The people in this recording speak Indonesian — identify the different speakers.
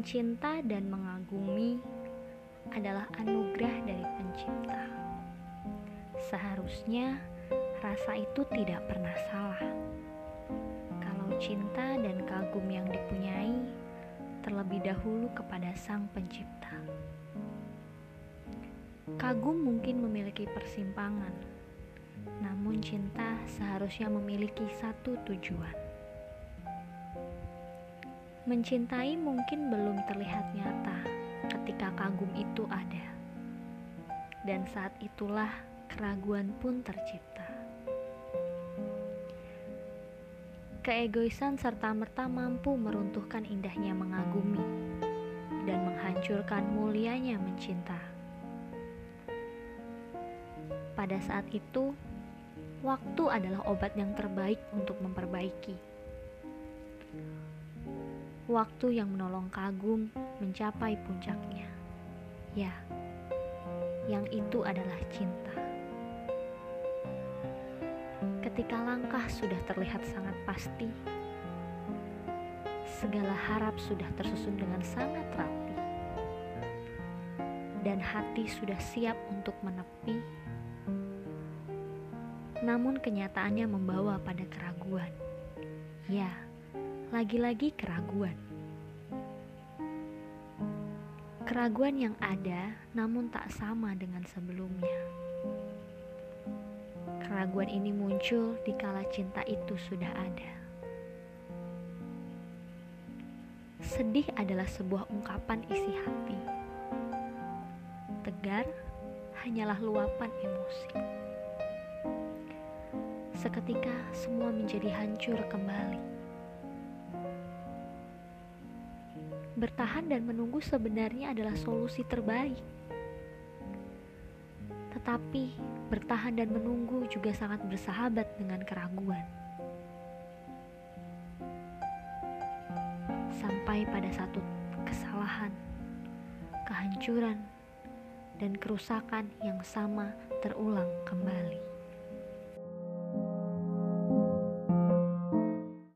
Speaker 1: Mencinta dan mengagumi adalah anugerah dari Pencipta. Seharusnya rasa itu tidak pernah salah. Kalau cinta dan kagum yang dipunyai terlebih dahulu kepada Sang Pencipta. Kagum mungkin memiliki persimpangan, namun cinta seharusnya memiliki satu tujuan Mencintai mungkin belum terlihat nyata ketika kagum itu ada. Dan saat itulah keraguan pun tercipta. Keegoisan serta-merta mampu meruntuhkan indahnya mengagumi dan menghancurkan mulianya mencinta. Pada saat itu, waktu adalah obat yang terbaik untuk memperbaiki waktu yang menolong kagum mencapai puncaknya. Ya, yang itu adalah cinta. Ketika langkah sudah terlihat sangat pasti, segala harap sudah tersusun dengan sangat rapi, dan hati sudah siap untuk menepi. Namun, kenyataannya membawa pada keraguan. Ya, lagi-lagi keraguan. Keraguan yang ada namun tak sama dengan sebelumnya. Keraguan ini muncul di kala cinta itu sudah ada. Sedih adalah sebuah ungkapan isi hati. Tegar hanyalah luapan emosi. Seketika semua menjadi hancur kembali bertahan dan menunggu sebenarnya adalah solusi terbaik. Tetapi bertahan dan menunggu juga sangat bersahabat dengan keraguan. Sampai pada satu kesalahan, kehancuran, dan kerusakan yang sama terulang kembali.